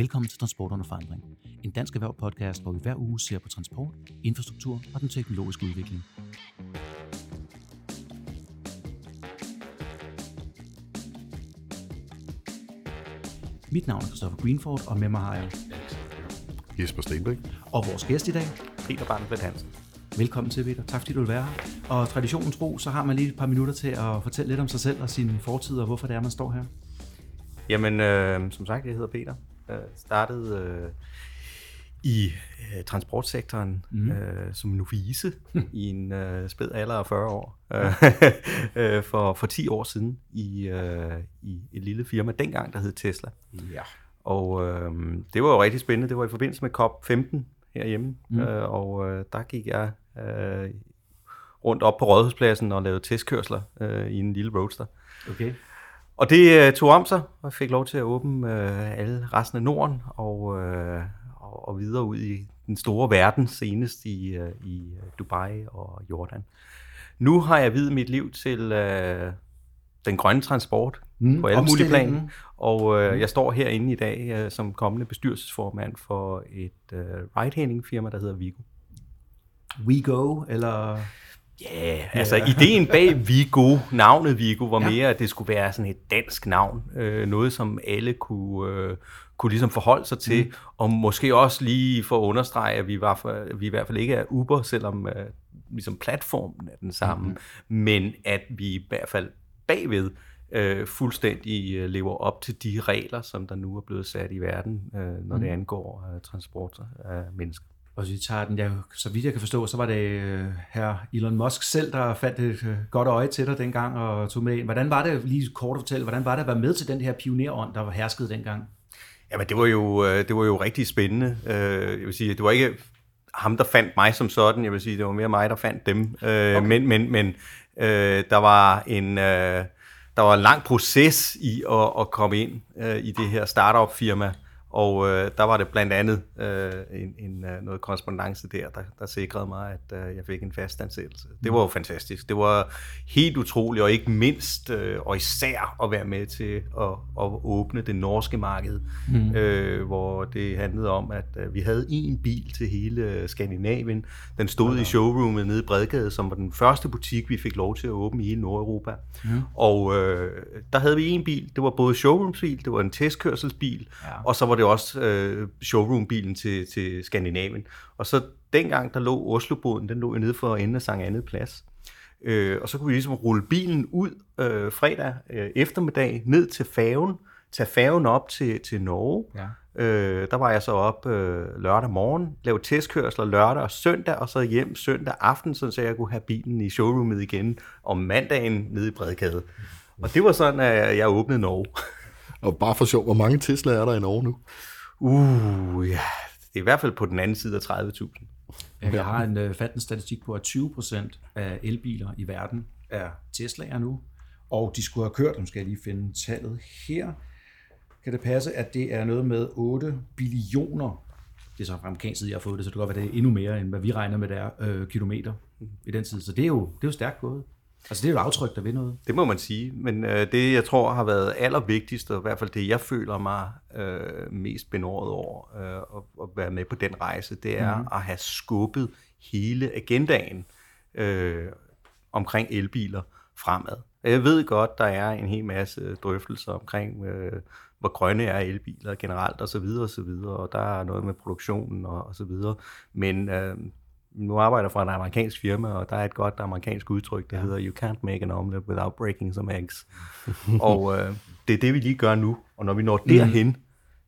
Velkommen til Transport under forandring. En dansk erhverv podcast, hvor vi hver uge ser på transport, infrastruktur og den teknologiske udvikling. Mit navn er Christopher Greenford, og med mig har jeg Jesper Stenbæk. og vores gæst i dag. Peter Barnfeldt Hansen. Velkommen til, Peter. Tak fordi du vil være her. Og traditionen tro, så har man lige et par minutter til at fortælle lidt om sig selv og sin fortid, og hvorfor det er, man står her. Jamen, øh, som sagt, jeg hedder Peter. Jeg startede øh, i øh, transportsektoren mm. øh, som novice i en øh, spæd alder af 40 år. øh, øh, for, for 10 år siden i, øh, i et lille firma, dengang der hed Tesla. Ja. Og øh, det var jo rigtig spændende. Det var i forbindelse med COP15 herhjemme. Mm. Øh, og øh, der gik jeg øh, rundt op på Rådhuspladsen og lavede testkørsler øh, i en lille roadster. Okay. Og det øh, tog om sig, og jeg fik lov til at åbne øh, alle resten af Norden og, øh, og, og videre ud i den store verden, senest i, øh, i Dubai og Jordan. Nu har jeg videt mit liv til øh, den grønne transport Mm, på alle mulige planer, og øh, jeg står herinde i dag øh, som kommende bestyrelsesformand for et øh, ride-hailing firma, der hedder Vigo. We go, eller... Ja, yeah, altså ideen bag Vigo, navnet Vigo, var Ja. mere, at det skulle være sådan et dansk navn. Øh, noget, som alle kunne, øh, kunne ligesom forholde sig til. Mm. Og måske også lige for at understrege, at vi, var for, vi i hvert fald ikke er Uber, selvom øh, ligesom platformen er den samme. Mm. Men at vi i hvert fald bagved øh, fuldstændig øh, lever op til de regler, som der nu er blevet sat i verden, øh, når mm. det angår øh, transport af mennesker. Og hvis vi tager den, jeg, så vidt jeg kan forstå, så var det øh, her Elon Musk selv, der fandt et øh, godt øje til dig dengang og tog med ind. Hvordan var det, lige kort at fortælle, hvordan var det at være med til den her pionerånd, der var hersket dengang? Jamen, det var jo, øh, det var jo rigtig spændende. Øh, Jeg vil sige, det var ikke ham, der fandt mig som sådan. Jeg vil sige, det var mere mig, der fandt dem. Okay. Men, men, men øh, der var en... øh, Der var en lang proces i at, at komme ind øh, i det her startup-firma, og øh, der var det blandt andet øh, en, en, øh, noget korrespondence der, der, der sikrede mig, at øh, jeg fik en fast ansættelse. Det var jo fantastisk. Det var helt utroligt, og ikke mindst øh, og især at være med til at, at åbne det norske marked, mm. øh, hvor det handlede om, at øh, vi havde en bil til hele øh, Skandinavien. Den stod i showroomet nede i Bredgade, som var den første butik, vi fik lov til at åbne i hele Nordeuropa. Mm. Og øh, der havde vi en bil. Det var både showroomsbil, det var en testkørselsbil, Ja. og så var det også øh, showroombilen til, til Skandinavien. Og så dengang, der lå Osloboden, den lå jo nede for enden af Sankt Andet Plads. Øh, og så kunne vi ligesom rulle bilen ud øh, fredag øh, eftermiddag ned til færgen, tage færgen op til, til Norge. Ja. Øh, der var jeg så op øh, lørdag morgen, lavede testkørsler lørdag og søndag, og så hjem søndag aften, så jeg kunne have bilen i showroomet igen om mandagen nede i Bredgade. Og det var sådan, at jeg åbnede Norge. Og bare for sjov, hvor mange Tesla er der i Norge nu? Uh, ja. Det er i hvert fald på den anden side af 30.000. Jeg har en øh, fattende statistik på, at 20 procent af elbiler i verden er Tesla'er nu, og de skulle have kørt, nu skal jeg lige finde tallet her, kan det passe, at det er noget med 8 billioner, det er så fra amerikansk side, jeg har fået det, så det kan godt være, det er endnu mere, end hvad vi regner med, det er øh, kilometer i den tid. Så det er jo, det er jo stærkt gået. Altså det er jo et aftryk, der ved noget. Det må man sige, men øh, det jeg tror har været allervigtigst, og i hvert fald det jeg føler mig øh, mest benåret over øh, at, at være med på den rejse, det er mm. at have skubbet hele agendaen øh, omkring elbiler fremad. Jeg ved godt, der er en hel masse drøftelser omkring, øh, hvor grønne er elbiler generelt, og så videre, og så videre, og der er noget med produktionen og, og så videre, men øh, nu arbejder jeg for en amerikansk firma, og der er et godt amerikansk udtryk, der ja. hedder You can't make an omelet without breaking some eggs. og øh, det er det, vi lige gør nu. Og når vi når derhen,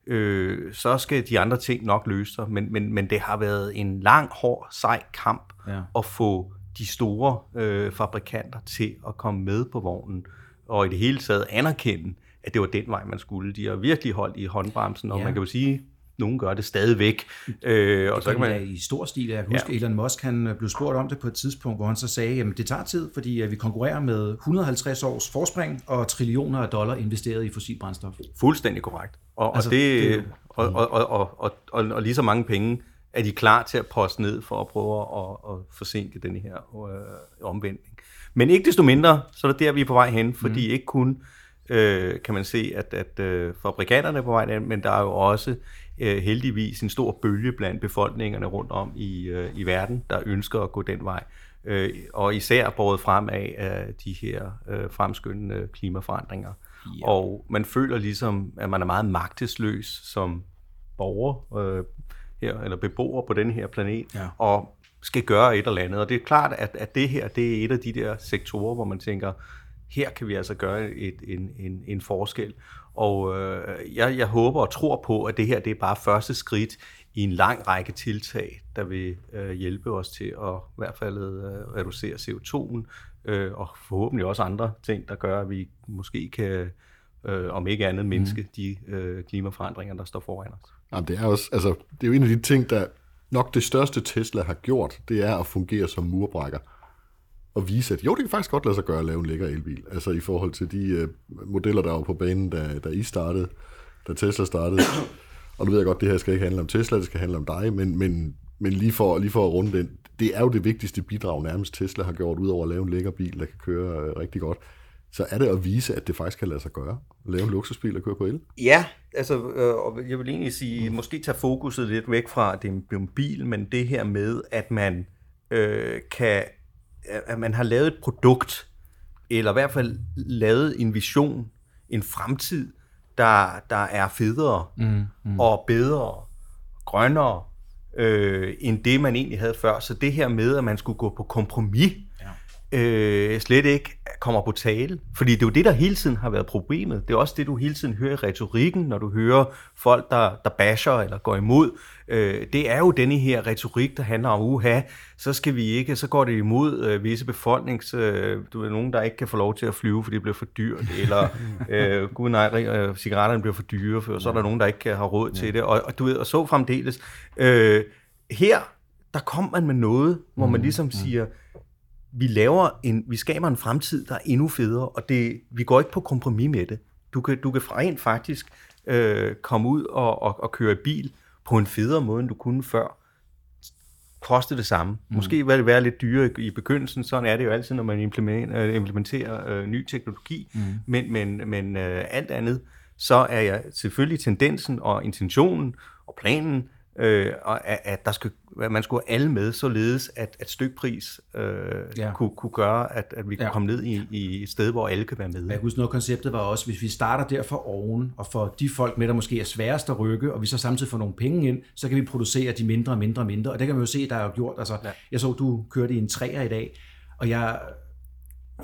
øh, så skal de andre ting nok løse sig. Men, men, men det har været en lang, hård, sej kamp Ja. at få de store øh, fabrikanter til at komme med på vognen, og i det hele taget anerkende, at det var den vej, man skulle. De har virkelig holdt i håndbremsen, og Ja. man kan jo sige, nogen gør det stadigvæk. Øh, og Så kan man i stor stil. Jeg kan huske, ja. Elon Musk han øh, blev spurgt om det på et tidspunkt, hvor han så sagde, at det tager tid, fordi øh, vi konkurrerer med 150 års forspring og trillioner af dollar investeret i fossil brændstof. Fuldstændig korrekt. Og, Altså, og, det, det og, og, og, og, og, og, og lige så mange penge er de klar til at poste ned for at prøve at, at forsinke den her øh, omvendning. Men ikke desto mindre, så er det der, vi er på vej hen, fordi mm. ikke kun øh, kan man se, at, at øh, fabrikanterne er på vej ind, men der er jo også øh, heldigvis en stor bølge blandt befolkningerne rundt om i, øh, i verden, der ønsker at gå den vej. Øh, og især båret frem af, af de her øh, fremskyndende klimaforandringer. Ja. Og man føler ligesom, at man er meget magtesløs som borger øh, her, eller beboer på den her planet, ja. og skal gøre et eller andet. Og det er klart, at, at det her det er et af de der sektorer, hvor man tænker, her kan vi altså gøre et, en, en, en forskel. Og øh, jeg, jeg håber og tror på, at det her det er bare første skridt i en lang række tiltag, der vil øh, hjælpe os til at i hvert fald øh, reducere CO2'en, øh, og forhåbentlig også andre ting, der gør, at vi måske kan, øh, om ikke andet, mindske mm. de øh, klimaforandringer, der står foran os. Jamen, det, er også, altså, det er jo en af de ting, der nok det største Tesla har gjort, det er at fungere som murbrækker og vise, at jo, det kan faktisk godt lade sig gøre at lave en lækker elbil. Altså i forhold til de øh, modeller, der var på banen, da, da I startede, da Tesla startede. Og nu ved jeg godt, det her skal ikke handle om Tesla, det skal handle om dig, men, men, men lige, for, lige for at runde den, det er jo det vigtigste bidrag, nærmest Tesla har gjort, udover at lave en lækker bil, der kan køre øh, rigtig godt så er det at vise, at det faktisk kan lade sig gøre. At lave en luksusbil og køre på el. Ja, altså, øh, og jeg vil egentlig sige, mm. måske tage fokuset lidt væk fra, at det er en bil, men det her med, at man øh, kan, at man har lavet et produkt, eller i hvert fald lavet en vision, en fremtid, der, der er federe mm, mm. og bedre, grønnere, øh, end det, man egentlig havde før. Så det her med, at man skulle gå på kompromis. Øh, slet ikke kommer på tale. Fordi det er jo det, der hele tiden har været problemet. Det er også det, du hele tiden hører i retorikken, når du hører folk, der, der basher eller går imod. Øh, det er jo denne her retorik, der handler om, uha, så skal vi ikke, så går det imod øh, visse befolknings... Øh, du ved, nogen, der ikke kan få lov til at flyve, fordi det bliver for dyrt, eller øh, gud nej, øh, cigaretterne bliver for dyre, for så er der nogen, der ikke har råd til det, og, og, du ved, og så fremdeles. Øh, her, der kom man med noget, hvor man mm, ligesom siger, vi laver en, vi skaber en fremtid, der er endnu federe, og det, vi går ikke på kompromis med det. Du kan, du kan rent faktisk øh, komme ud og, og, og køre bil på en federe måde, end du kunne før. Koste det samme. Mm. Måske vil det være lidt dyrere i, i begyndelsen, sådan er det jo altid, når man implementerer, øh, implementerer øh, ny teknologi, mm. men, men, men øh, alt andet, så er jeg selvfølgelig tendensen og intentionen og planen, øh, og at, at der skal, at man skulle alle med, således at, at stykpris øh, ja. kunne, kunne gøre, at, at vi kunne ja. komme ned i, i et sted, hvor alle kan være med. Jeg husker noget, konceptet var også, hvis vi starter der for oven, og får de folk med, der måske er sværest at rykke, og vi så samtidig får nogle penge ind, så kan vi producere de mindre og mindre og mindre. Og det kan man jo se, der er jo gjort. Altså, ja. Jeg så, du kørte i en træer i dag, og jeg,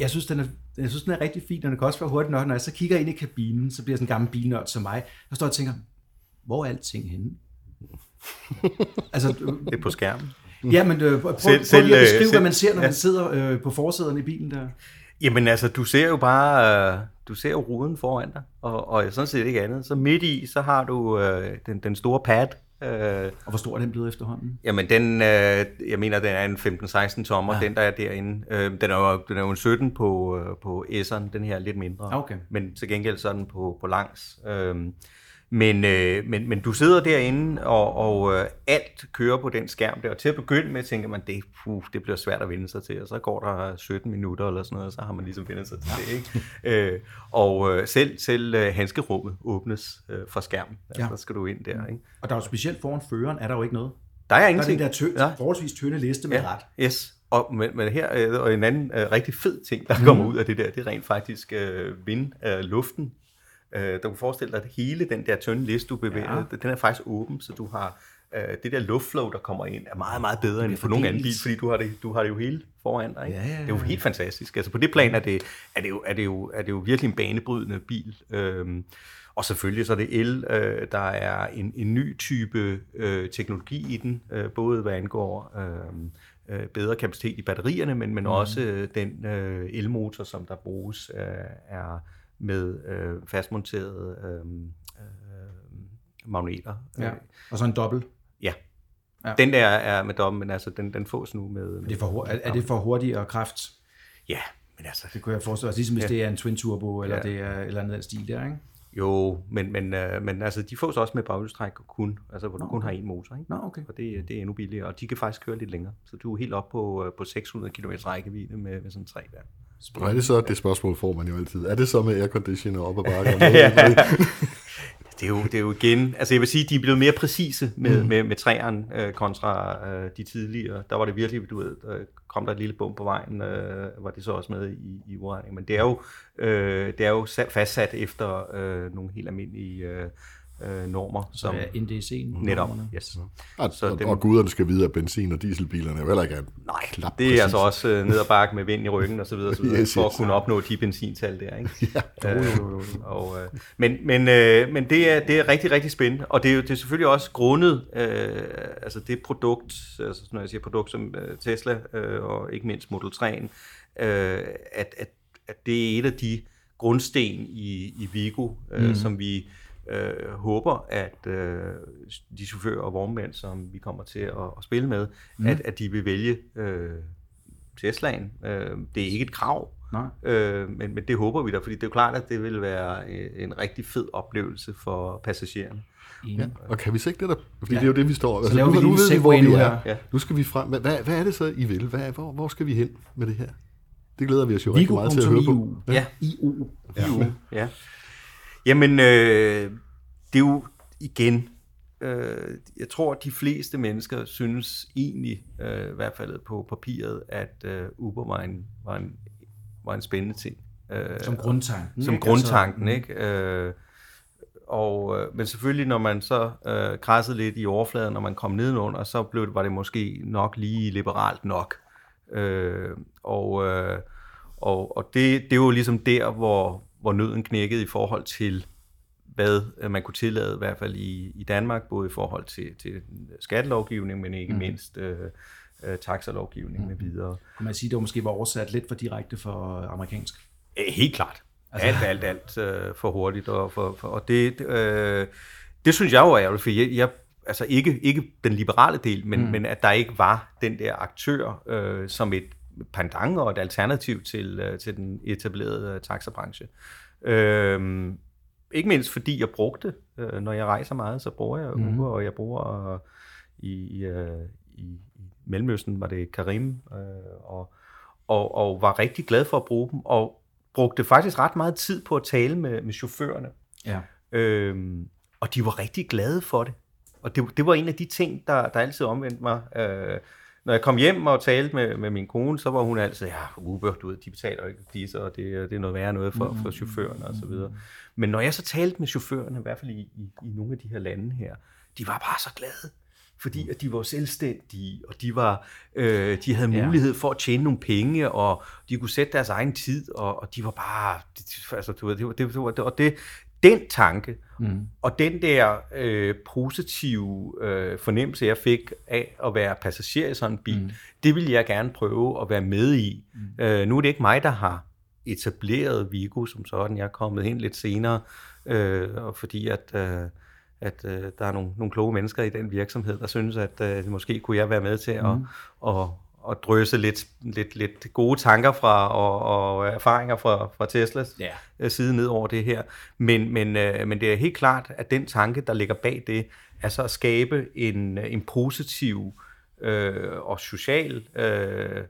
jeg synes, den er, jeg synes, den er rigtig fin, og den kan også være hurtigt nok. Når jeg så kigger ind i kabinen, så bliver sådan en gammel bilnørd som mig, og står og tænker, hvor er alting henne? Altså, det er på skærmen. Ja, men øh, prøv, selv, prøv lige at beskrive, selv, hvad man ser, når ja. man sidder øh, på forsæderne i bilen der. Jamen altså, du ser jo bare, øh, du ser jo ruden foran dig, og, og sådan set ikke andet. Så midt i, så har du øh, den, den store pad. Øh, og hvor stor er den blevet efterhånden? Jamen den, øh, jeg mener, den er en 15-16 tommer, ja. den der er derinde. Øh, den, er jo, den er jo en 17 på, øh, på S'eren, den her er lidt mindre. Okay. Men til gengæld så den på, på langs. Øh, men, øh, men, men du sidder derinde, og, og øh, alt kører på den skærm der. Og til at begynde med tænker man, det, puh, det bliver svært at vende sig til. Og så går der 17 minutter eller sådan noget, og så har man ligesom vendt sig til det. Ikke? øh, og øh, selv, selv øh, handskerummet åbnes øh, fra skærmen. Altså, ja. Så skal du ind der. Ikke? Og der er jo specielt foran føreren, er der jo ikke noget. Der er ingenting. Der er den der tø- ja. forholdsvis tynde liste med ja. ret. Yes. Og, men, men her øh, og en anden øh, rigtig fed ting, der mm. kommer ud af det der, det er rent faktisk øh, vind af luften Øh, du kan forestille dig, at hele den der tynde liste, du bevæger, ja. den er faktisk åben, så du har øh, det der luftflow, der kommer ind, er meget, meget bedre end for nogen anden bil, fordi du har det, du har det jo hele foran dig. Ikke? Ja, ja, ja. Det er jo helt fantastisk. Altså på det plan er det, er det, jo, er det, jo, er det jo virkelig en banebrydende bil. Øhm, og selvfølgelig så er det el, øh, der er en, en ny type øh, teknologi i den, øh, både hvad angår øh, øh, bedre kapacitet i batterierne, men, men mm. også øh, den øh, elmotor, som der bruges, øh, er med øh, fastmonterede øh, øh, magneter. Ja. Og så en dobbelt? Ja. ja. Den der er med dobbelt, men altså den, den fås nu med... med det er, for, er, er det for hurtigere kraft? Ja, men altså... Det kunne jeg forestille mig, ligesom hvis ja. det er en twin turbo, eller ja. det er eller andet stil der, ikke? Jo, men, men, øh, men altså, de fås også med baghjulstræk kun, altså hvor Nå, du kun har en motor, ikke? Nå, okay. Og det, det er endnu billigere, og de kan faktisk køre lidt længere. Så du er helt op på, øh, på 600 km rækkevidde med, med sådan tre der. Og er det så, det spørgsmål får man jo altid, er det så med airconditioner op ad bakken? det er, jo, det er jo igen, altså jeg vil sige, de er blevet mere præcise med, mm. med, med træerne øh, kontra øh, de tidligere. Der var det virkelig, du ved, øh, kom der et lille bump på vejen, øh, var det så også med i, i uregningen. Men det er jo, øh, det er jo fastsat efter øh, nogle helt almindelige øh, øh, normer. Som ja, NDC Netop, yes. Og, så og, dem, og guderne skal vide, at benzin- og dieselbilerne er heller ikke Nej, klap det er præcis. altså også øh, ned ad bakke med vind i ryggen og så videre, så videre yes, for yes. at kunne opnå de benzintal der. Ikke? ja, øh, og, øh, men men, øh, men det, er, det er rigtig, rigtig spændende, og det er jo det er selvfølgelig også grundet, øh, altså det produkt, altså når jeg siger produkt som øh, Tesla øh, og ikke mindst Model 3'en, øh, at, at, at det er et af de grundsten i, i Vigo, øh, mm. som vi øh, håber, at øh, de chauffører og vognmænd, som vi kommer til at, at spille med, mm. at, at de vil vælge øh, Teslaen. Øh, det er ikke et krav, Nej. Øh, men, men det håber vi da, fordi det er jo klart, at det vil være en rigtig fed oplevelse for passagererne. Ja. Og kan vi se det der? Fordi ja. det er jo det, vi står. Altså, nu, nu ved vi, hvor vi er. Ja. Nu skal vi frem. Hvad, hvad er det så, I vil? Hvad, hvor, hvor skal vi hen med det her? Det glæder vi os jo rigtig meget til at høre på. Ja. Ja. IU. Ja. Jamen, øh, det er jo igen, øh, jeg tror, at de fleste mennesker synes egentlig, øh, i hvert fald på papiret, at øh, Uber var en, var, en, var en spændende ting. Øh, som grundtanken. Som ikke? grundtanken, altså, ikke? Øh, og, øh, men selvfølgelig, når man så øh, krassede lidt i overfladen, når man kom nedenunder, så blev det, var det måske nok lige liberalt nok. Øh, og øh, og, og det, det er jo ligesom der, hvor, hvor nøden knækkede i forhold til, hvad øh, man kunne tillade, i hvert fald i, i Danmark, både i forhold til, til skattelovgivning, men ikke mm. mindst øh, øh, taxalovgivning mm. med videre. Kan man sige, at det var måske var oversat lidt for direkte for amerikansk? Helt klart. Altså... Alt, alt, alt øh, for hurtigt. Og, for, for, og det, øh, det synes jeg jo er ærgerligt, for jeg, jeg altså ikke, ikke den liberale del, men, mm. men at der ikke var den der aktør øh, som et pendant og et alternativ til, øh, til den etablerede øh, taxabranche. Øh, ikke mindst fordi jeg brugte, øh, når jeg rejser meget, så bruger jeg mm. Uber, og jeg bruger i, i, i Mellemøsten, var det Karim, og, og, og var rigtig glad for at bruge dem, og brugte faktisk ret meget tid på at tale med, med chaufførerne. Ja. Øhm, og de var rigtig glade for det. Og det, det var en af de ting, der, der altid omvendte mig. Øh, når jeg kom hjem og talte med, med min kone, så var hun altid, ja, Uber, du ved, de betaler ikke disse, og det, det er noget værre noget for, for chaufførerne og så videre. Men når jeg så talte med chaufførerne, i hvert fald i, i, i nogle af de her lande her, de var bare så glade fordi at de var selvstændige, og de, var, øh, de havde mulighed for at tjene nogle penge, og de kunne sætte deres egen tid, og, og de var bare, altså, du ved, det, var, det, var, og det, den tanke, mm. og den der øh, positive øh, fornemmelse, jeg fik af at være passager i sådan en bil, mm. det vil jeg gerne prøve at være med i. Mm. Øh, nu er det ikke mig, der har etableret Vigo som sådan. Jeg er kommet ind lidt senere, øh, fordi at... Øh, at øh, der er nogle, nogle kloge mennesker i den virksomhed, der synes, at øh, måske kunne jeg være med til at, mm. at, at drøse lidt, lidt, lidt gode tanker fra og, og erfaringer fra, fra Teslas yeah. side ned over det her. Men, men, øh, men det er helt klart, at den tanke, der ligger bag det, er så at skabe en, en positiv øh, og social øh,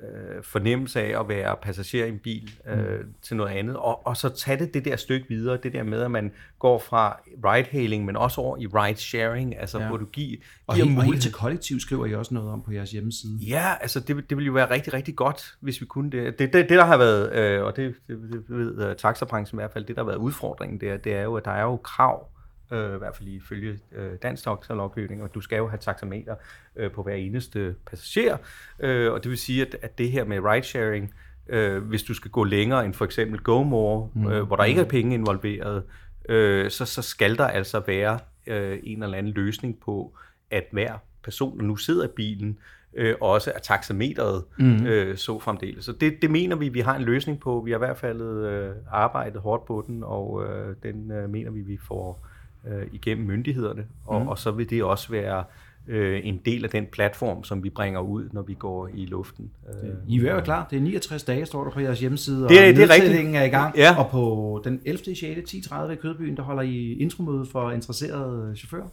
øh, fornemmelse af at være passager i en bil øh, mm. til noget andet, og, og så tage det det der stykke videre, det der med, at man går fra ride-hailing, men også over i ride-sharing, altså ja. hvor du giver, og giver helt, mulighed. til kollektiv skriver I også noget om på jeres hjemmeside. Ja, altså det, det ville jo være rigtig, rigtig godt, hvis vi kunne det. Det, det, det der har været, øh, og det, det, det ved uh, taxabranchen i hvert fald, det der har været udfordringen der, det er jo, at der er jo krav øh, i hvert fald ifølge øh, dansk taxalovgivning, og du skal jo have taxameter øh, på hver eneste passager, øh, og det vil sige, at, at det her med ridesharing, øh, hvis du skal gå længere end for eksempel GoMore, mm. øh, hvor der ikke er penge involveret, øh, så, så skal der altså være øh, en eller anden løsning på, at hver person, der nu sidder i bilen, øh, også er taxameteret mm. øh, så fremdeles. Så det, det mener vi, vi har en løsning på. Vi har i hvert fald øh, arbejdet hårdt på den, og øh, den øh, mener vi, vi får øh, igennem myndighederne, og, mm. og så vil det også være øh, en del af den platform, som vi bringer ud, når vi går i luften. Øh, I er jo klar. Det er 69 dage, står der på jeres hjemmeside, det, og det er rigtigt. er i gang. Ja. Og på den 11. 6. 10.30 i Kødbyen, der holder I intromøde for interesserede chauffører.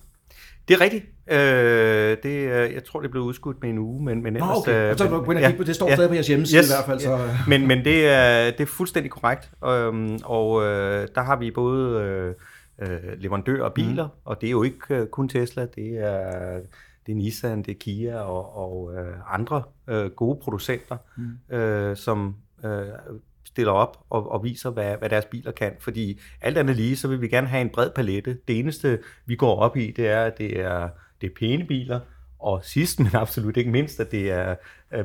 Det er rigtigt. Øh, det, øh, jeg tror, det blev udskudt med en uge, men, men Nå, ellers... okay. øh, Og så men- kigge på, det står stadig på jeres hjemmeside i hvert fald. Så, ja. Men, men det, er, det er fuldstændig korrekt. Øhm, og øh, der har vi både øh, øh, leverandører og biler, mm. og det er jo ikke øh, kun Tesla, det er, det er Nissan, det er Kia og, og øh, andre øh, gode producenter, mm. øh, som øh, stiller op og, og viser, hvad, hvad deres biler kan. Fordi alt andet lige, så vil vi gerne have en bred palette. Det eneste, vi går op i, det er, at det er, det er pæne biler, og sidst, men absolut ikke mindst, at det er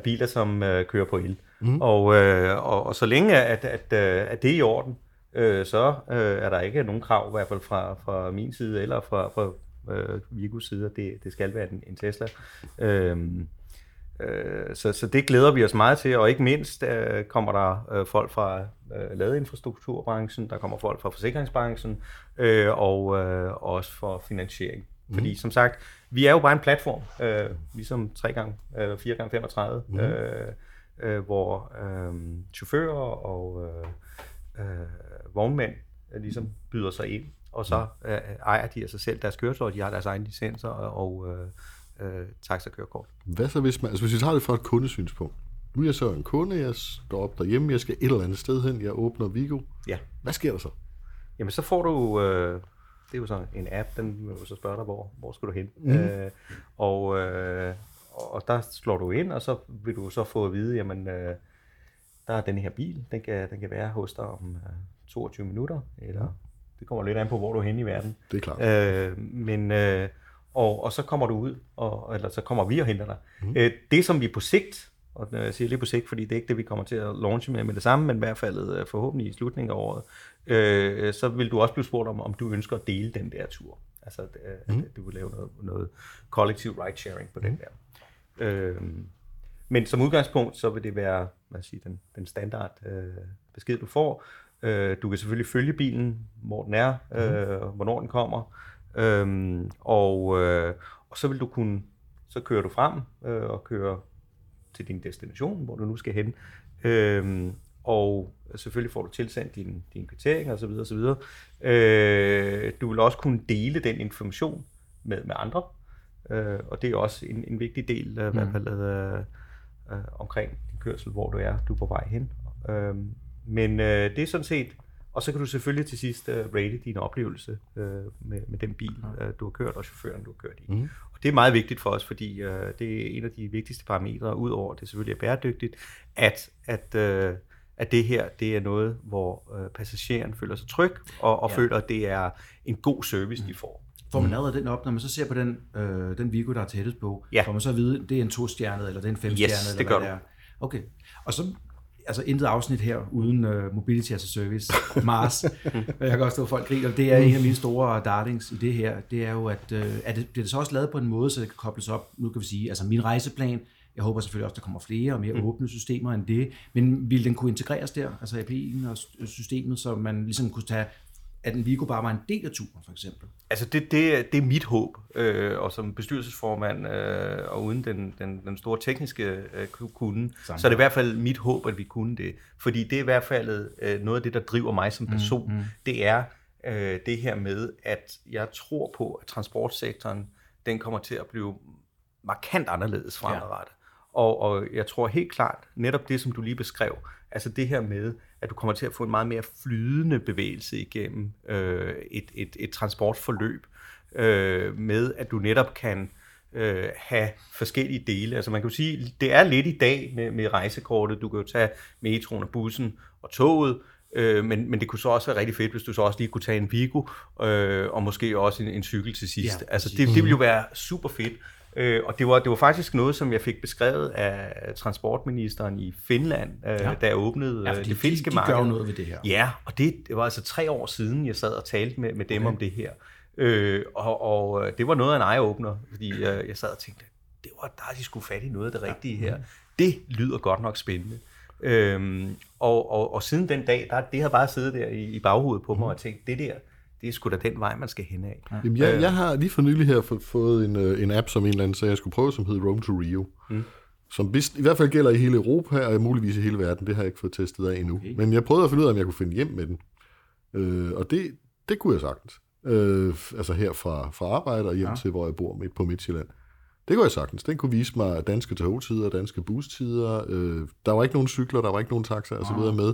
biler, som øh, kører på el. Mm. Og, øh, og, og så længe at, at, at det er i orden, øh, så øh, er der ikke nogen krav, i hvert fald fra, fra min side eller fra, fra øh, Vigos side, at det, det skal være en, en Tesla. Øhm, øh, så, så det glæder vi os meget til, og ikke mindst øh, kommer der øh, folk fra øh, ladeinfrastrukturbranchen, der kommer folk fra forsikringsbranchen, øh, og øh, også for finansiering. Mm. Fordi som sagt, vi er jo bare en platform, øh, ligesom 3 gange, øh, 4 gange 35, mm. øh, øh, hvor øh, chauffører og øh, øh, vognmænd øh, ligesom byder sig ind, og så øh, ejer de af sig selv deres køretøj, de har deres egne licenser og øh, øh, taxakørekort. Hvad så hvis man, altså hvis vi tager det fra et kundesynspunkt. Nu er jeg så en kunde, jeg står op derhjemme, jeg skal et eller andet sted hen, jeg åbner Vigo. Ja. Hvad sker der så? Jamen, så får du... Øh, det er jo sådan en app, den jo så spørge dig, hvor, hvor skal du hen? Mm. Øh, og, øh, og der slår du ind, og så vil du så få at vide, jamen, øh, der er den her bil, den kan, den kan være hos dig om øh, 22 minutter, eller det kommer lidt an på, hvor du er henne i verden. Det er klart. Øh, men, øh, og, og så kommer du ud, og, eller så kommer vi og henter dig. Mm. Øh, det, som vi på sigt, og når jeg siger lige på sigt, fordi det er ikke det, vi kommer til at launche med med det samme, men i hvert fald øh, forhåbentlig i slutningen af året, øh, så vil du også blive spurgt om, om du ønsker at dele den der tur. Altså, øh, mm. at du vil lave noget, noget kollektiv ride-sharing på mm. den der. Øh, men som udgangspunkt, så vil det være hvad siger, den, den standard øh, besked, du får. Øh, du kan selvfølgelig følge bilen, hvor den er, øh, hvornår den kommer, øhm, og, øh, og så vil du kunne, så kører du frem øh, og kører til din destination, hvor du nu skal hen. Øhm, og selvfølgelig får du tilsendt din, din kvittering osv. osv. Øh, du vil også kunne dele den information med, med andre, øh, og det er også en, en vigtig del øh, i hvert fald øh, øh, omkring din kørsel, hvor du er, du er på vej hen. Øh, men øh, det er sådan set, og så kan du selvfølgelig til sidst øh, rate din oplevelse øh, med, med den bil, øh, du har kørt, og chaufføren, du har kørt i. Mm. Og det er meget vigtigt for os, fordi øh, det er en af de vigtigste parametre, udover at det selvfølgelig er bæredygtigt, at, at, øh, at det her det er noget, hvor øh, passageren føler sig tryg, og, og ja. føler, at det er en god service, de får. Får man allerede den op, når man så ser på den, øh, den Vigo, der er tættest på, Ja. får man så at vide, det er en to-stjernet, eller det er en fem-stjernet, Yes, det eller gør hvad det er. Okay. Og så, altså intet afsnit her, uden uh, Mobility as a Service, Mars. jeg kan også stå, folk griner. Det er en af mine store darlings i det her. Det er jo, at uh, er det, bliver det så også lavet på en måde, så det kan kobles op, nu kan vi sige, altså min rejseplan, jeg håber selvfølgelig også, der kommer flere og mere mm. åbne systemer end det, men vil den kunne integreres der, altså API'en og systemet, så man ligesom kunne tage, at en Vigo bare var en del af turen, for eksempel. Altså det, det, det er mit håb, øh, og som bestyrelsesformand, øh, og uden den, den, den store tekniske øh, kunde, så er det i hvert fald mit håb, at vi kunne det. Fordi det er i hvert fald øh, noget af det, der driver mig som person. Mm, mm. Det er øh, det her med, at jeg tror på, at transportsektoren, den kommer til at blive markant anderledes fremadrettet. Og, og jeg tror helt klart, netop det, som du lige beskrev, altså det her med, at du kommer til at få en meget mere flydende bevægelse igennem øh, et, et, et transportforløb, øh, med at du netop kan øh, have forskellige dele. Altså man kan jo sige, det er lidt i dag med, med rejsekortet. Du kan jo tage metroen og bussen og toget, øh, men, men det kunne så også være rigtig fedt, hvis du så også lige kunne tage en Vigo, øh, og måske også en, en cykel til sidst. Ja, altså det, det ville jo være super fedt. Øh, og det var, det var faktisk noget, som jeg fik beskrevet af transportministeren i Finland, øh, ja. da jeg åbnede Ja, fordi det finske de, de marked. gør jo noget ved det her. Ja, og det, det var altså tre år siden, jeg sad og talte med, med dem okay. om det her. Øh, og, og øh, det var noget af en eye-opener, fordi øh, jeg sad og tænkte, det var, der er de skulle fat i noget af det rigtige her. Det lyder godt nok spændende. Øhm, og, og, og siden den dag, der, det har bare siddet der i, i baghovedet på mig og tænkt, det der, det er sgu da den vej, man skal hen af. Ja. Jamen, jeg, jeg har lige for nylig her få- fået en, øh, en app, som en eller anden sagde, jeg skulle prøve, som hedder Roam to Rio. Mm. Som vist, i hvert fald gælder i hele Europa, og muligvis i hele verden. Det har jeg ikke fået testet af endnu. Okay. Men jeg prøvede at finde ud af, om jeg kunne finde hjem med den. Øh, og det, det kunne jeg sagtens. øh, altså her fra, fra arbejde og hjem ja. til, hvor jeg bor midt på Midtjylland. Det går jeg sagtens. Den kunne vise mig danske togtider, danske bustider. Øh, der var ikke nogen cykler, der var ikke nogen taxaer osv. med.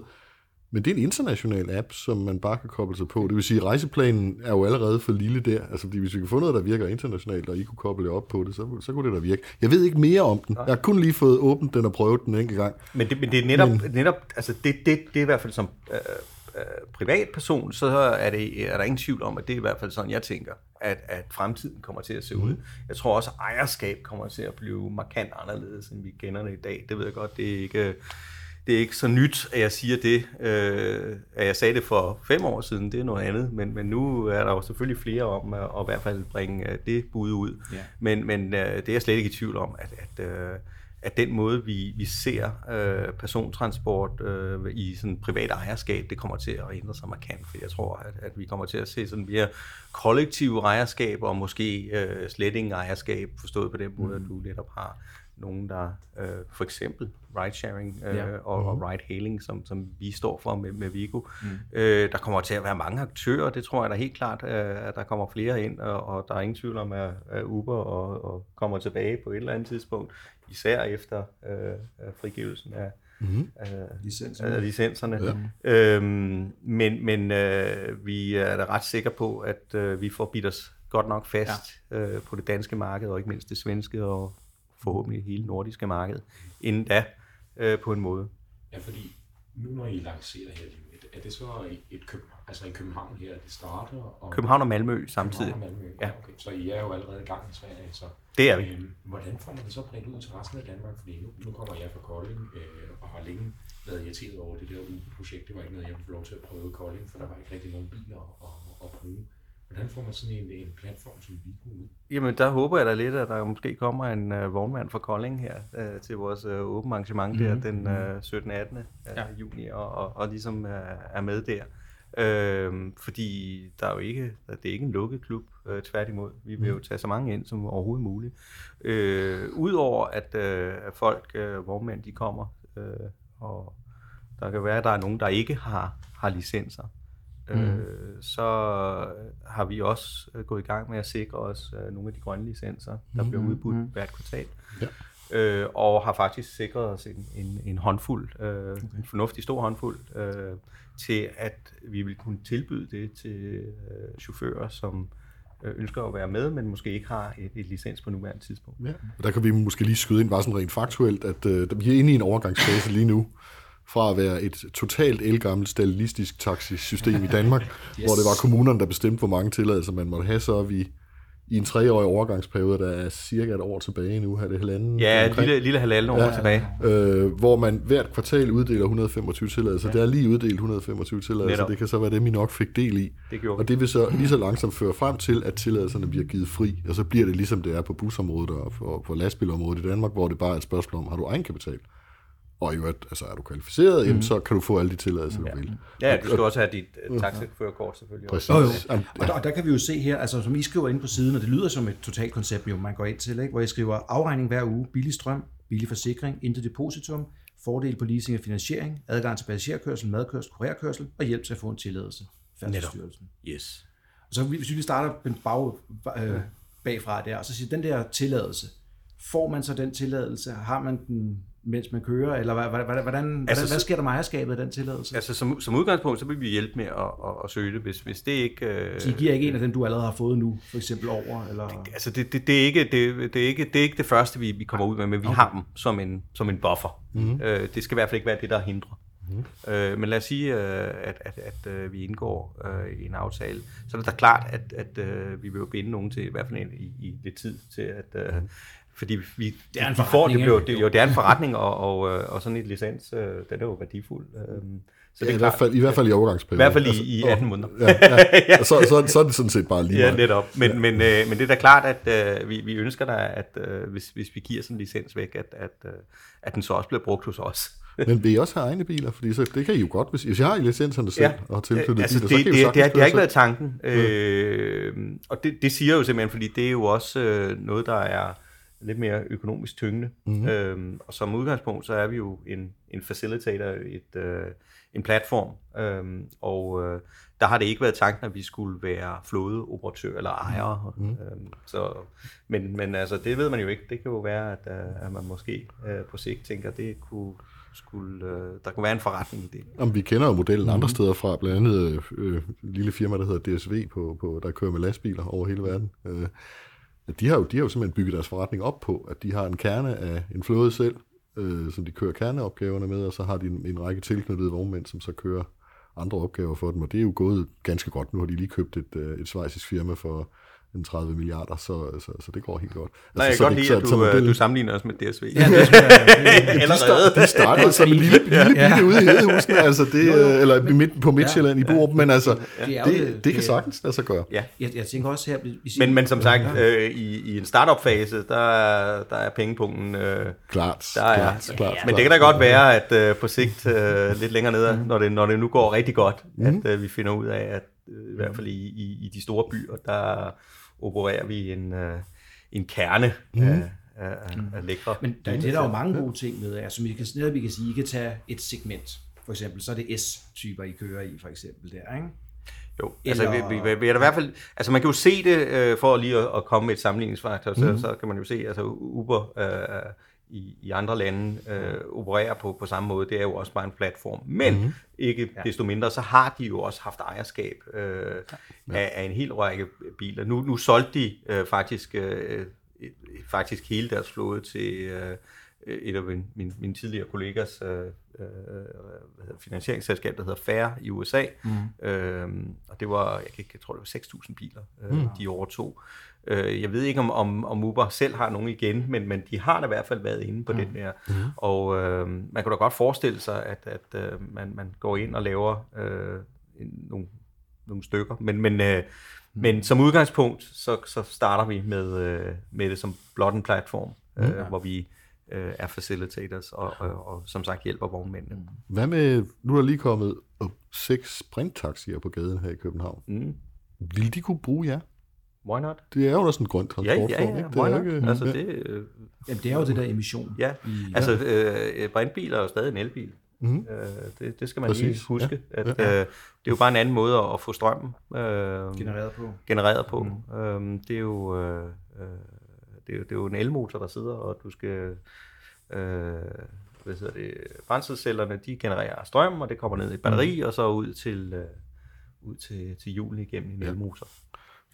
Men det er en international app, som man bare kan koble sig på. Det vil sige, at rejseplanen er jo allerede for lille der. Altså, fordi hvis vi kan få noget, der virker internationalt, og I kunne koble op på det, så, så kunne det da virke. Jeg ved ikke mere om den. Jeg har kun lige fået åbent den og prøvet den en enkelt gang. Men det, men det er netop, men, netop altså det, det, det er i hvert fald som øh, øh, privatperson, så er, det, er der ingen tvivl om, at det er i hvert fald sådan, jeg tænker, at, at fremtiden kommer til at se ud. Mm. Jeg tror også, at ejerskab kommer til at blive markant anderledes, end vi kender det i dag. Det ved jeg godt, det er ikke det er ikke så nyt, at jeg siger det. Øh, at jeg sagde det for fem år siden, det er noget andet. Men, men nu er der jo selvfølgelig flere om at, at i hvert fald bringe øh, det bud ud. Ja. Men, men øh, det er jeg slet ikke i tvivl om, at, at, øh, at den måde, vi, vi ser øh, persontransport øh, i sådan privat ejerskab, det kommer til at ændre sig markant. For jeg tror, at, at vi kommer til at se sådan mere kollektive ejerskaber, og måske øh, slet ingen ejerskab, forstået på den måde, mm. at du netop har nogen, der øh, for eksempel ride-sharing øh, ja. og, mm-hmm. og ride-hailing, som, som vi står for med, med Vigo. Mm. Øh, der kommer til at være mange aktører, det tror jeg da helt klart, øh, at der kommer flere ind, og, og der er ingen tvivl om, at, at Uber og, og kommer tilbage på et eller andet tidspunkt, især efter øh, frigivelsen af, mm-hmm. af, af licenserne. Ja. Øhm, men men øh, vi er da ret sikre på, at øh, vi får bidt os godt nok fast ja. øh, på det danske marked, og ikke mindst det svenske og forhåbentlig hele nordiske marked, inden da øh, på en måde. Ja, fordi nu når I lancerer her, er det så et, København, altså i København her, det starter? Og København og Malmø samtidig. København og Malmø, ja. okay. Så I er jo allerede i gang i Sverige, så... Det er vi. Øhm, hvordan får man det så bredt ud til resten af Danmark? Fordi nu, nu kommer jeg fra Kolding, øh, og har længe været irriteret over det der projekt. Det var ikke noget, jeg ville få lov til at prøve i Kolding, for der var ikke rigtig nogen biler at, at bruge. Hvordan får man sådan en, en platform som Vigo ud? Jamen, der håber jeg da lidt, at der måske kommer en uh, vognmand fra Kolding her uh, til vores uh, åbent arrangement mm-hmm. der den uh, 17. 18. Uh, ja. juni, og, og, og ligesom uh, er med der. Uh, fordi der er jo ikke, det er ikke en lukket klub, uh, tværtimod. Vi vil jo mhm. tage så mange ind som overhovedet muligt. Uh, Udover at, uh, at folk, uh, vognmænd, de kommer, uh, og der kan være, at der er nogen, der ikke har, har licenser. Mm. Øh, så har vi også øh, gået i gang med at sikre os øh, nogle af de grønne licenser, der mm. bliver udbudt mm. hvert kvartal. Ja. Øh, og har faktisk sikret os en, en, en håndfuld, øh, okay. en fornuftig stor håndfuld, øh, til at vi vil kunne tilbyde det til øh, chauffører, som øh, ønsker at være med, men måske ikke har et, et licens på nuværende tidspunkt. Ja. Der kan vi måske lige skyde ind bare sådan rent faktuelt, at øh, vi er inde i en overgangsfase lige nu, fra at være et totalt elgammelt stalinistisk taxisystem i Danmark, yes. hvor det var kommunerne, der bestemte, hvor mange tilladelser man måtte have, så er vi i en treårig overgangsperiode, der er cirka et år tilbage nu, har det halvanden? Ja, et lille, lille halvanden år ja, tilbage. Øh, hvor man hvert kvartal uddeler 125 tilladelser. Ja. Det er lige uddelt 125 tilladelser, Netop. det kan så være dem, I nok fik del i. Det gjorde og det vil så lige så langsomt føre frem til, at tilladelserne bliver givet fri, og så bliver det ligesom det er på busområdet og på, på lastbilområdet i Danmark, hvor det bare er et spørgsmål om, har du egenkapital? Og i øvrigt, altså er du kvalificeret, mm. jamen, så kan du få alle de tilladelser, ja. du vil. Ja, du skal også have dit uh, taxaførerkort selvfølgelig. Præcis. Oh, jo. Og, der, og der kan vi jo se her, altså som I skriver ind på siden, og det lyder som et totalt koncept, jo, man går ind til, ikke? hvor I skriver afregning hver uge, billig strøm, billig forsikring, intet depositum, fordel på leasing og finansiering, adgang til passagerkørsel, madkørsel, kurerkørsel og hjælp til at få en tilladelse. Færdsstyrelsen. Yes. Og så hvis vi starter bag, øh, bagfra der, og så siger den der tilladelse, får man så den tilladelse? Har man den mens man kører, eller hvordan, hvordan, altså, hvad sker der med ejerskabet af den tilladelse? Altså som, som udgangspunkt, så vil vi hjælpe med at, at, at søge det, hvis, hvis det ikke... Øh, så I giver ikke en af dem, du allerede har fået nu, for eksempel over? Eller? Det, altså det, det, det, er ikke, det, det, er ikke, det er ikke det første, vi, vi kommer ud med, men vi okay. har dem som en, som en buffer. Mm-hmm. Øh, det skal i hvert fald ikke være det, der hindrer. Mm. Øh, men lad os sige, øh, at, at, at, at vi indgår øh, i en aftale, så er det da klart, at, at øh, vi vil jo binde nogen til, i hvert fald i, i lidt tid, til at, øh, mhm. Fordi vi, det er en får, det, bliver, det, jo, det er en forretning, og, og, øh, og sådan et licens, øh, den er jo værdifuld. Øhm, så det er i, hvert fald, I hvert fald i overgangsperioden. I hvert fald i, i 18 altså, måneder. Ja, ja. Så, så, så er det sådan set bare lige Ja, netop. Men, ja. men, øh, men det er da klart, at øh, vi, vi ønsker da, at øh, hvis, hvis vi giver sådan en licens væk, at, at, øh, at den så også bliver brugt hos os. men vil I også have egne biler? Fordi så, det kan I jo godt, hvis, hvis I har licenserne selv ja. og har tilknyttet altså, biler, det, så kan det, I jo det, har, det har ikke været tanken. Mm. Øh, og det, det siger jo simpelthen, fordi det er jo også øh, noget, der er lidt mere økonomisk tyngende. Mm-hmm. Øhm, og som udgangspunkt, så er vi jo en, en facilitator, et, øh, en platform, øh, og øh, der har det ikke været tanken, at vi skulle være flådeoperatør eller ejere. Mm. Øh, så, men, men altså, det ved man jo ikke. Det kan jo være, at, øh, at man måske øh, på sigt tænker, at det kunne skulle, øh, der kunne være en forretning i det. Jamen, vi kender jo modellen andre steder fra, blandt andet øh, lille firma, der hedder DSV, på, på, der kører med lastbiler over hele verden. Øh, de har, jo, de har jo simpelthen bygget deres forretning op på, at de har en kerne af en flåde selv, øh, som de kører kerneopgaverne med, og så har de en, en række tilknyttede vognmænd, som så kører andre opgaver for dem, og det er jo gået ganske godt. Nu har de lige købt et, øh, et svejsisk firma for en 30 milliarder, så, så, så det går helt godt. Nej, altså, jeg kan godt lide, at du, du sammenligner os med DSV. Ja, det skal jeg. Allerede. De startede som en lille, lille bitte ude i Hedehusene, altså det, eller midt, på Midtjylland i Borup, men altså, det, det kan sagtens lade sig gøre. Ja. Jeg, jeg tænker også her... Hvis men, men som sagt, øh, i, i en startup-fase, der, der er pengepunkten... Øh, klart, der er, klart, klart. Men det kan da godt være, at øh, på sigt, øh, lidt længere nede, når det, når det nu går rigtig godt, mm. at øh, vi finder ud af, at øh, i hvert fald i, i, i de store byer, der opererer vi en, øh, en kerne mm. af, af, af lækre. Men der, det er der jo mange gode ting med. Altså, vi kan, netop, vi kan sige, I kan tage et segment. For eksempel, så er det S-typer, I kører i, for eksempel der, ikke? Jo, Eller... altså vi, vi, vi, vi er i hvert fald, altså man kan jo se det, øh, for lige at, at komme med et sammenligningsfaktor, mm. så, så kan man jo se, altså Uber øh, i, i andre lande øh, opererer på, på samme måde. Det er jo også bare en platform. Men mm-hmm. ikke ja. desto mindre, så har de jo også haft ejerskab øh, ja. af, af en hel række biler. Nu, nu solgte de øh, faktisk, øh, faktisk hele deres flåde til øh, et af min, min, mine tidligere kollegas øh, øh, finansieringsselskab, der hedder Fair i USA. Mm. Øh, og det var, jeg, kan ikke, jeg tror, det var 6.000 biler, øh, mm. de overtog. Øh, jeg ved ikke, om, om, om Uber selv har nogen igen, men, men de har da i hvert fald været inde på mm. den der. Mm. Og øh, man kan da godt forestille sig, at, at øh, man, man går ind og laver øh, nogle, nogle stykker. Men, men, øh, mm. men som udgangspunkt, så, så starter vi med, øh, med det som blot en platform, øh, mm. hvor vi øh, er facilitators og, og, og som sagt hjælper vognmændene. Hvad med, nu er der lige kommet seks sprinttaxier på gaden her i København. Mm. Vil de kunne bruge jer? Why not? Det er jo også en grøn transportform, ja, ja, ja. ikke? Det er, ikke, altså, det, øh, Jamen, det er jo det der emission. Ja, i, altså øh, brintbiler er jo stadig en elbil. Mm-hmm. Øh, det, det skal man Præcis. lige huske. Ja. At, ja. øh, det er jo bare en anden måde at, at få strømmen øh, genereret på. Genereret på. Mm. Øh, det, er jo, øh, det, er, det er jo en elmotor, der sidder, og du skal... Øh, hvad hedder det, brændselscellerne, de genererer strøm, og det kommer ned i et batteri, mm. og så ud til, øh, ud til, til julen igennem en elmotor.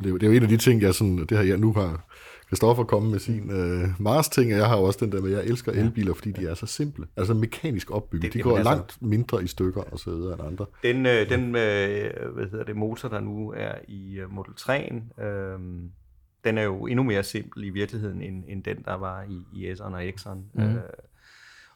Det er, jo, det er jo en af de ting, jeg sådan, det her, jeg nu har Kristoffer kommet med sin øh, Mars-ting, og jeg har også den der med, at jeg elsker elbiler, fordi de er så simple. Altså mekanisk opbygget. Det, de går altså, langt mindre i stykker og så videre end andre. Den, øh, den øh, hvad hedder det, motor, der nu er i uh, Model 3'en, øh, den er jo endnu mere simpel i virkeligheden, end, end den, der var i, i S'eren og X'eren. Mm. Øh,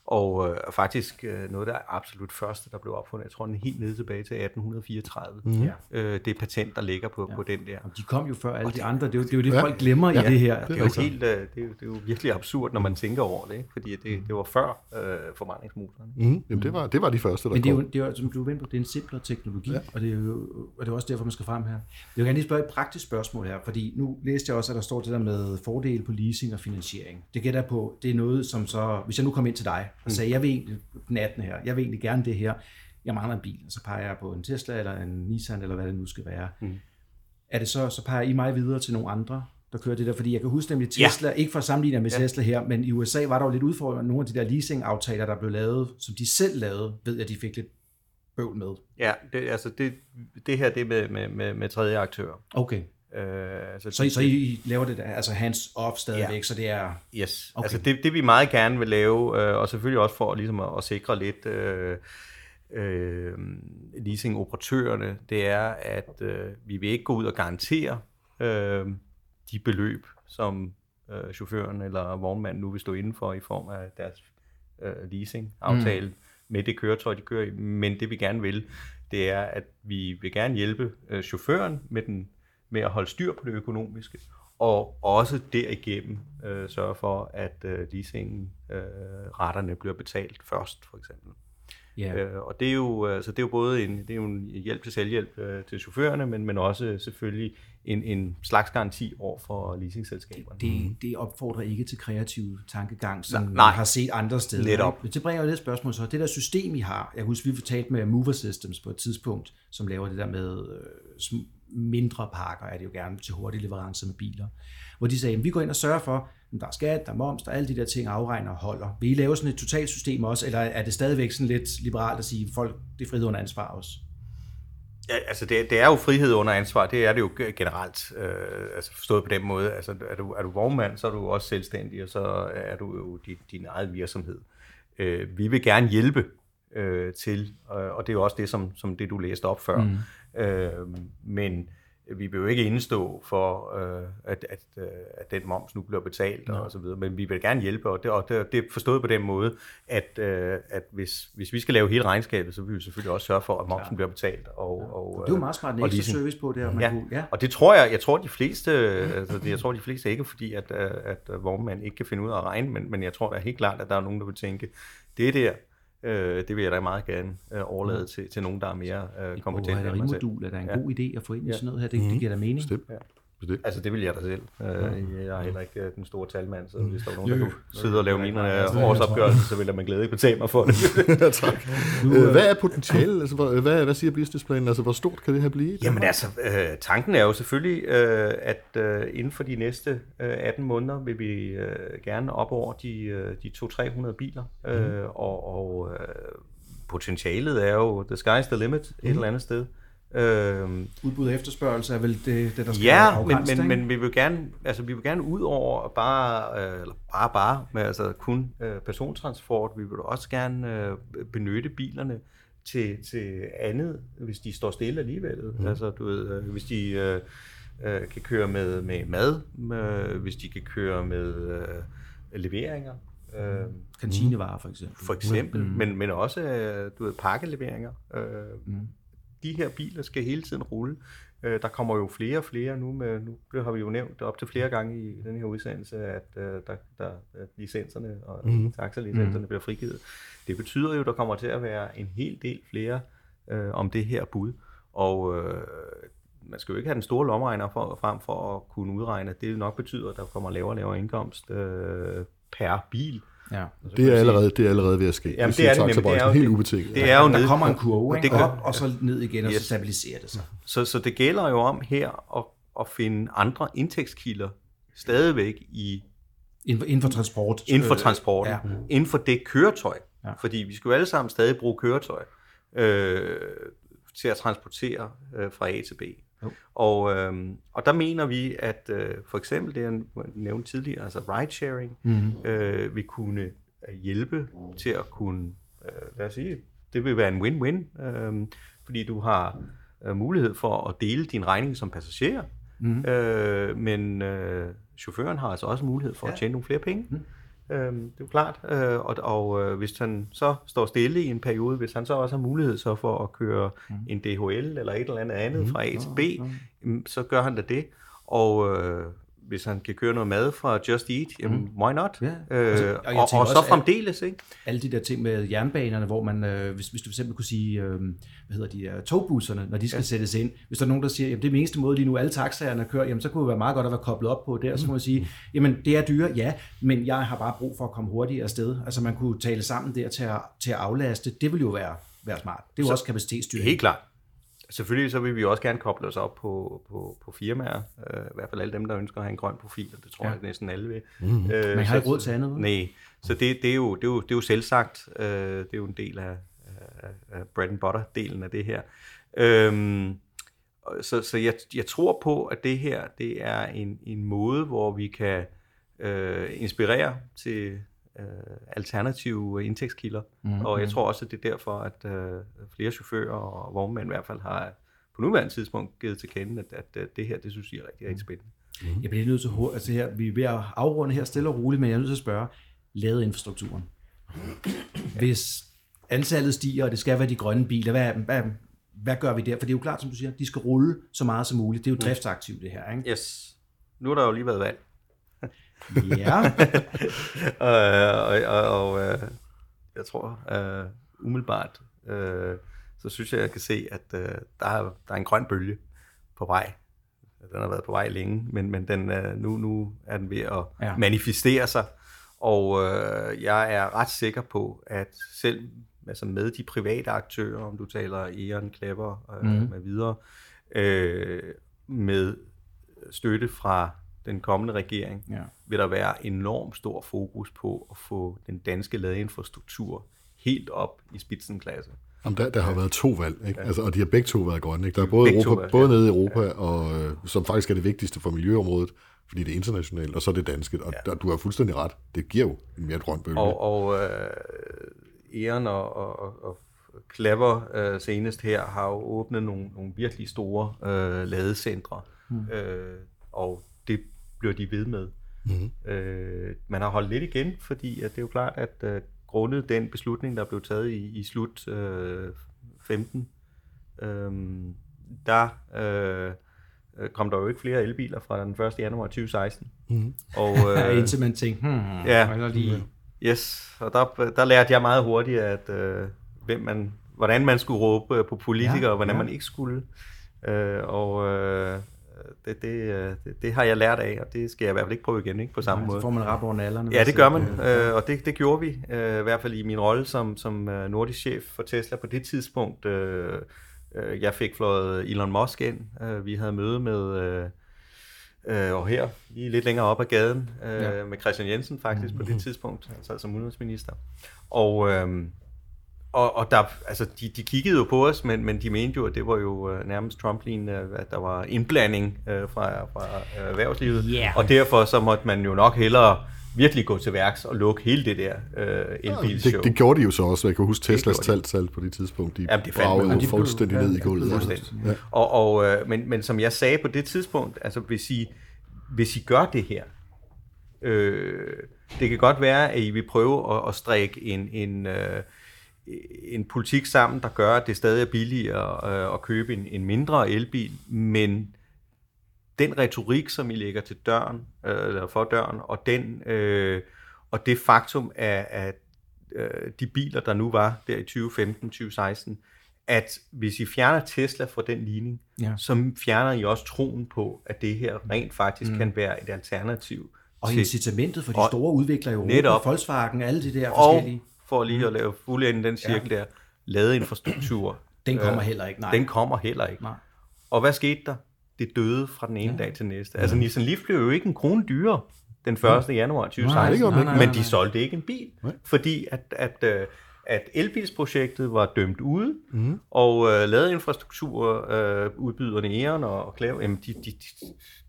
og øh, faktisk øh, noget, der er absolut første, der blev opfundet, jeg tror, den er helt nede tilbage til 1834. Mm. Øh, det er patent, der ligger på, ja. på den der. Og de kom jo før alle de, andre, det er jo det, er jo det ja. folk glemmer ja. i det her. Det er, jo helt, øh, det, er jo, det er jo virkelig absurd, når man tænker over det, ikke? fordi det, det var før øh, forvandlingsmotoren. Mm. Jamen, det var, det var de første, der Men det er jo, det er jo som du er på, det er en simplere teknologi, ja. og, det er jo, og det er også derfor, man skal frem her. Jeg vil gerne lige spørge et praktisk spørgsmål her, fordi nu læste jeg også, at der står det der med fordele på leasing og finansiering. Det gætter på, det er noget, som så, hvis jeg nu kommer ind til dig og sagde, jeg vil den 18 her. Jeg vil egentlig gerne det her. Jeg mangler en bil, og så peger jeg på en Tesla eller en Nissan, eller hvad det nu skal være. Mm. Er det så, så peger I mig videre til nogle andre, der kører det der? Fordi jeg kan huske nemlig Tesla, ja. ikke for at sammenligne med ja. Tesla her, men i USA var der jo lidt udfordring. Nogle af de der leasing-aftaler, der blev lavet, som de selv lavede, ved jeg, de fik lidt bøvl med. Ja, det, altså det, det her det er med, med, med, med tredje aktører. Okay. Øh, altså, så, det, så I laver det der, altså hands off stadigvæk, ja. så det er... Yes, okay. altså det, det vi meget gerne vil lave, øh, og selvfølgelig også for ligesom at, at sikre lidt øh, øh, leasing-operatørerne, det er, at øh, vi vil ikke gå ud og garantere øh, de beløb, som øh, chaufføren eller vognmanden nu vil stå indenfor i form af deres øh, leasing-aftale mm. med det køretøj, de kører i. Men det vi gerne vil, det er, at vi vil gerne hjælpe øh, chaufføren med den med at holde styr på det økonomiske, og også derigennem øh, sørge for, at øh, leasingen øh, retterne bliver betalt først, for eksempel. Ja. Øh, og det er jo, altså, det er jo både en, det er jo en hjælp til selvhjælp øh, til chaufførerne, men, men også selvfølgelig en, en slags garanti over for leasingselskaberne. Det, det opfordrer ikke til kreativ tankegang, som Nej. man har set andre steder. Netop. ikke? Det bringer jo det spørgsmål så. Det der system, I har, jeg husker, vi fortalte med Mover Systems på et tidspunkt, som laver det der med øh, mindre pakker, er det jo gerne til hurtige leverancer med biler, hvor de sagde, at vi går ind og sørger for, at der er skat, der er moms, der er alle de der ting, afregner og holder. Vil I lave sådan et totalsystem også, eller er det stadigvæk sådan lidt liberalt at sige, folk, det er frihed under ansvar også? Ja, altså det, det er jo frihed under ansvar, det er det jo generelt, øh, altså forstået på den måde, altså er du, er du vognmand, så er du også selvstændig, og så er du jo din, din egen virksomhed. Øh, vi vil gerne hjælpe øh, til, øh, og det er jo også det, som, som det du læste op før, mm. øh, men vi vil jo ikke indstå for, øh, at, at, øh, at den moms nu bliver betalt og så videre, men vi vil gerne hjælpe, og det, og det, det er forstået på den måde, at, øh, at hvis, hvis vi skal lave hele regnskabet, så vil vi selvfølgelig også sørge for, at momsen bliver betalt. Og, og, Det er jo meget smart en og ekstra leasing. service på det, at man Ja. kunne, ja. Og det tror jeg, jeg tror de fleste, altså jeg tror de fleste ikke, fordi at, øh, at vognmand ikke kan finde ud af at regne, men, men jeg tror da helt klart, at der er nogen, der vil tænke, det der, øh, det vil jeg da meget gerne øh, overlade til, til nogen, der er mere øh, Og kompetent end mig selv. batterimodul er da en Ja. god idé at få ind i Ja. sådan noget her. Det, det giver da mening. Bestemt. Altså, det vil jeg da selv. Øh, Jeg er heller ikke øh, den store talmand, så hvis der var nogen, der kunne sidde og lave mine øh, årsopgørelse, så ville med glæde betale mig for det. Ja, tak. Øh, hvad er potentialet? Altså, hvad, hvad, siger businessplanen? Altså, hvor stort kan det her blive? Jamen altså, øh, tanken er jo selvfølgelig, øh, at øh, inden for de næste øh, 18 måneder vil vi øh, gerne op over de, øh, de 200-300 biler, øh, og, og øh, potentialet er jo, the sky's the limit et eller andet sted. Øh, Udbud og efterspørgsel er vel det, det der skal Ja, men, det, men, ikke? men vi vil gerne, altså vi vil gerne ud over bare, øh, eller bare bare, med altså kun øh, persontransport. Vi vil også gerne øh, benytte bilerne til, til andet, hvis de står stille alligevel. Mm. Altså du ved, øh, hvis de øh, øh, kan køre med, med mad, øh, hvis de kan køre med øh, leveringer. Øh, Kantinevarer for eksempel. for eksempel, mm. men, men også du ved, pakkeleveringer. Øh, mm. De her biler skal hele tiden rulle. Øh, der kommer jo flere og flere nu. Med, nu har vi jo nævnt op til flere gange i den her udsendelse, at øh, der, der, licenserne og mm. taxalicenserne mm. bliver frigivet. Det betyder jo, at der kommer til at være en hel del flere øh, om det her bud. Og øh, man skal jo ikke have den store lomregner for, frem for at kunne udregne, at det nok betyder, at der kommer lavere og lavere indkomst øh, per bil. Ja. Det er allerede, det er allerede ved at ske. Jamen, Det det er det nemlig. Det er jo- helt det- ubetinget. det er jo Der ned- kommer en kurve, og ikke? op og så ned igen, og så Yes. stabiliserer det sig. Så, så det gælder jo om her at, at finde andre indtægtskilder stadigvæk i Inden for, inden for transport. inden for øh, transporten, ja. ja. inden for det køretøj. Ja. Ja. Fordi vi skal jo alle sammen stadig bruge køretøj øh, til at transportere øh, fra A til B. Jo. Og, øh, og der mener vi, at øh, for eksempel det, jeg nævnte tidligere, altså ridesharing, Mhm. øh, vil kunne øh, hjælpe til at kunne, øh, lad os sige, det vil være en win-win, øh, fordi du har øh, mulighed for at dele din regning som passager, Mhm. øh, men øh, chaufføren har altså også mulighed for ja. at tjene nogle flere penge. Mm. Øhm, det er jo klart, øh, og, og øh, hvis han så står stille i en periode, hvis han så også har mulighed så for at køre mm. en DHL eller et eller andet andet mm. fra A til B, mm. så gør han da det. Og øh, hvis han kan køre noget mad fra Just Eat, jamen mm. why not? Ja. Øh, Altså, og og, og, så fremdeles, ikke? alle de der ting med jernbanerne, hvor man, øh, hvis, hvis du for eksempel kunne sige, øh, hvad hedder de der togbusserne, når de skal ja. sættes ind, hvis der er nogen, der siger, jamen det er den eneste måde lige nu, alle taxaerne kører, jamen så kunne det være meget godt at være koblet op på det, og så må man sige, jamen det er dyre, ja, men jeg har bare brug for at komme hurtigere afsted. Altså man kunne tale sammen der til at, til at aflaste, det vil jo være, være smart. Det er jo så, også kapacitetsstyring. Helt klart. Selvfølgelig så vil vi også gerne koble os op på, på, på firmaer, øh, i hvert fald alle dem, der ønsker at have en grøn profil, og det tror Ja. jeg næsten alle vil. Mm. Øh, Man har ikke råd til andet? Nej, så det, det, er jo, det, er jo, det er jo selvsagt, øh, det er jo en del af, af, af bread and butter-delen af det her. Øhm, så så jeg, jeg tror på, at det her det er en, en måde, hvor vi kan øh, inspirere til øh, alternative indtægtskilder. Mm-hmm. Og jeg tror også, at det er derfor, at øh, flere chauffører og vognmænd i hvert fald har på nuværende tidspunkt givet til kende, at, at, at det her, det synes jeg er rigtig, rigtig spændende. Jeg bliver nødt til hurtigt, altså her, vi er ved at afrunde her stille og roligt, men jeg er nødt til at spørge, lavet infrastrukturen. Hvis antallet stiger, og det skal være de grønne biler, hvad, hvad, hvad gør vi der? For det er jo klart, som du siger, de skal rulle så meget som muligt. Det er jo driftsaktivt det her, ikke? Yes. Nu har der jo lige været valg. Ja, og, og, og, og øh, jeg tror, øh, umiddelbart, øh, så synes jeg, jeg kan se, at øh, der, er, der er en grøn bølge på vej. Den har været på vej længe, men, men den, øh, nu, nu er den ved at Ja. manifestere sig. Og øh, jeg er ret sikker på, at selv altså med de private aktører, om du taler Eon, Clever øh, mm. med videre, øh, med støtte fra den kommende regering, Ja. vil der være enormt stor fokus på at få den danske ladeinfrastruktur helt op i spidsenklasse. Jamen, der, der har været to valg, ikke? Altså, og de har begge to været grønne. Ikke? Der er både, Begge Europa, været, både ja. nede i Europa, og, øh, som faktisk er det vigtigste for miljøområdet, fordi det er internationalt, og så er det danske. Og Ja. der, du har fuldstændig ret. Det giver jo en mere grøn bølge. Og, og øh, Eon og, og, og, og Clever øh, senest her har jo åbnet nogle, nogle virkelig store øh, ladecentre, mm. øh, og det bliver de ved med. Mhm. Øh, man har holdt lidt igen, fordi at det er jo klart, at øh, grundet den beslutning, der blev taget i, i slut øh, 15, øh, der øh, kom der jo ikke flere elbiler fra den 1. januar 2016. Mhm. Og, Øh, Indtil man tænkte, hmm, Ja. eller lige, Yes, og der, der lærte jeg meget hurtigt, at øh, hvem man, hvordan man skulle råbe på politikere, Ja, og hvordan ja. man ikke skulle. Øh, og øh, det, det, øh, det, det har jeg lært af, og det skal jeg i hvert fald ikke prøve igen ikke, på samme så måde. får man rap over nallerne. Ja, det gør man, øh, og det, det gjorde vi, øh, i hvert fald i min rolle som, som øh, nordisk chef for Tesla på det tidspunkt. Øh, øh, jeg fik fløjet Elon Musk ind, øh, vi havde møde med, øh, øh, og her, lige lidt længere op ad gaden, øh, Ja. ja. med Christian Jensen faktisk på det tidspunkt, altså som udenrigsminister. Og, øh, og, og der, altså, de, de kiggede jo på os, men, men de mente jo, at det var jo øh, nærmest Trump-lignende, at der var indblanding øh, fra, fra øh, erhvervslivet. Ja. Og derfor så måtte man jo nok hellere virkelig gå til værks og lukke hele det der øh, elbilshow. det, det gjorde de jo så også. Jeg kan huske Teslas de. taltal på det tidspunkt. De Jamen, det bragede jo fuldstændig ja, ned i ja, gulvet. Ja. Og, og, øh, men, men som jeg sagde på det tidspunkt, altså hvis I, hvis I gør det her, øh, det kan godt være, at I vil prøve at, at strikke en, en, øh, en politik sammen, der gør, at det stadig er billigere øh, at købe en, en mindre elbil, men den retorik, som I lægger til døren, øh, eller for døren, og den øh, og det faktum, at, at øh, de biler, der nu var der i 2015-2016, at hvis I fjerner Tesla fra den ligning, Ja. så fjerner I også troen på, at det her rent faktisk mm. kan være et alternativ Og til, incitamentet for de store udviklere i Europa, Netop. Volkswagen, alle de der og forskellige, for lige at lave fuldende den cirkel ja. der, ladeinfrastruktur, den kommer øh, heller ikke. Nej. den kommer heller ikke. Nej. Og hvad skete der? Det døde fra den ene ja. dag til næste. Altså Nissan Leaf blev jo ikke en krone dyrere den 1. januar Nej, 2016, det gjorde den ikke. men Nej, de nej. solgte ikke en bil, Nej. fordi at, at, øh, at elbilsprojektet var dømt ude, mm. og øh, ladeinfrastruktur, øh, udbyderne Eon og, og Clever, jamen de, de, de,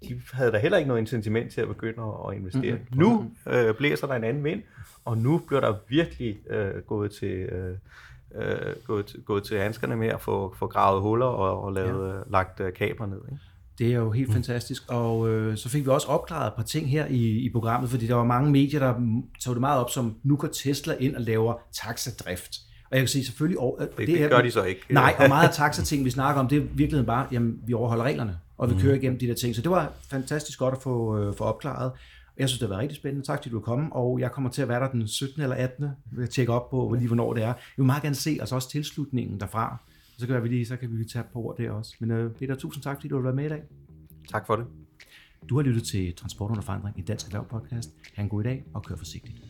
de havde da heller ikke noget incitament til at begynde at, at investere. Mm. Nu øh, blæser der en anden vind, og nu bliver der virkelig øh, gået til... Øh, øh, gået, gået til handskerne med at få, få gravet huller og, og lavet, ja. lagt øh, kabler ned. Ikke? Det er jo helt fantastisk. Og øh, så fik vi også opklaret et par ting her i, i programmet, fordi der var mange medier, der tog det meget op som, nu går Tesla ind og laver taxadrift. Og jeg kan se selvfølgelig... Over, Det, det gør de så ikke. Nej, og meget af taxa-ting, vi snakker om, det er i virkeligheden bare, jamen, vi overholder reglerne, og vi kører igennem de der ting. Så det var fantastisk godt at få, øh, få opklaret. Og Jeg synes, det har været rigtig spændende. Tak, fordi du er kommet, og jeg kommer til at være der den 17. eller 18. Jeg tjekke op på, lige hvornår det er. Jeg vil meget gerne se altså også tilslutningen derfra så kan, være, vi lige, så kan vi tage på ord der også. Men øh, Peter, tusind tak, fordi du har været med i dag. Tak for det. Du har lyttet til Transport under forandring, en dansk erhverv podcast. Ha' en god dag og kør forsigtigt.